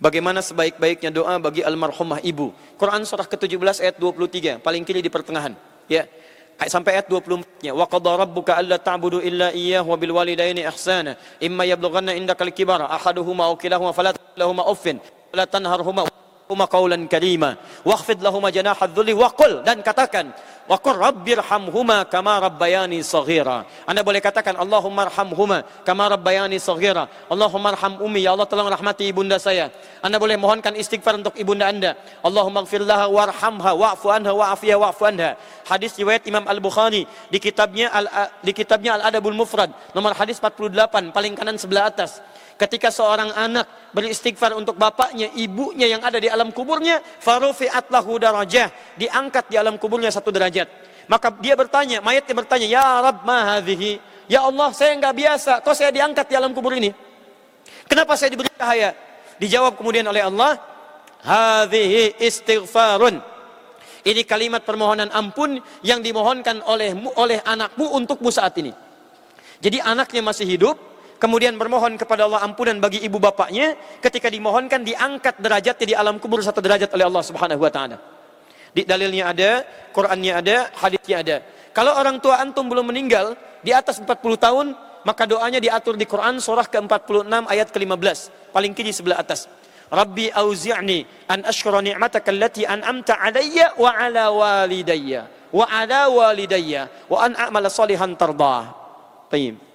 Bagaimana sebaik-baiknya doa bagi almarhumah ibu. Quran surah ke-17 ayat 23, paling kiri di pertengahan. Ya. Sampai ayat 24-nya. Wa qadara rabbuka alla ta'budu illa iyyahu wa bil walidaini ihsana. Imma yablughanna indaka al-kibara ahaduhuma aw kilahuma fala lahumā uffin wa la tanharhuma huma qawlan karima wakhfid lahuma janaha dhulli wa qul dan katakan wa qur rabbirhamhuma kama rabbayani saghira. Anda boleh katakan Allahumma arhamhuma kama rabbayani saghira. Allahumma arham ummi ya Allah tolong rahmati ibunda saya. Anda boleh mohonkan istighfar untuk ibunda Anda. Allahumma ighfir laha warhamha wa'fu anha wa'afiha wa'fu anha. Hadis riwayat Imam Al-Bukhari di kitabnya al di kitabnya Al-Adabul Mufrad nomor hadis 48 paling kanan sebelah atas. Ketika seorang anak beristighfar untuk bapaknya, ibunya yang ada di alam kuburnya, farufi'at lahu darajah, diangkat di alam kuburnya satu derajat. Maka dia bertanya, mayatnya bertanya, "Ya Rabb, ma hadhihi?" Ya Allah, saya enggak biasa, kok saya diangkat di alam kubur ini? Kenapa saya diberi cahaya? Dijawab kemudian oleh Allah, "Hadhihi istighfarun." Ini kalimat permohonan ampun yang dimohonkan oleh oleh anakmu untukmu saat ini. Jadi anaknya masih hidup, kemudian bermohon kepada Allah ampunan bagi ibu bapaknya, ketika dimohonkan diangkat derajatnya di alam kubur satu derajat oleh Allah Subhanahu wa taala. Di dalilnya ada, Qur'annya ada, hadisnya ada. Kalau orang tua antum belum meninggal di atas 40 tahun, maka doanya diatur di Quran surah ke-46 ayat ke-15, paling kiri sebelah atas. Rabbi auzi'ni an ashkura ni'mataka allati an'amta alayya wa ala walidayya wa ala walidayya wa an a'mala salihan tardah. Baik.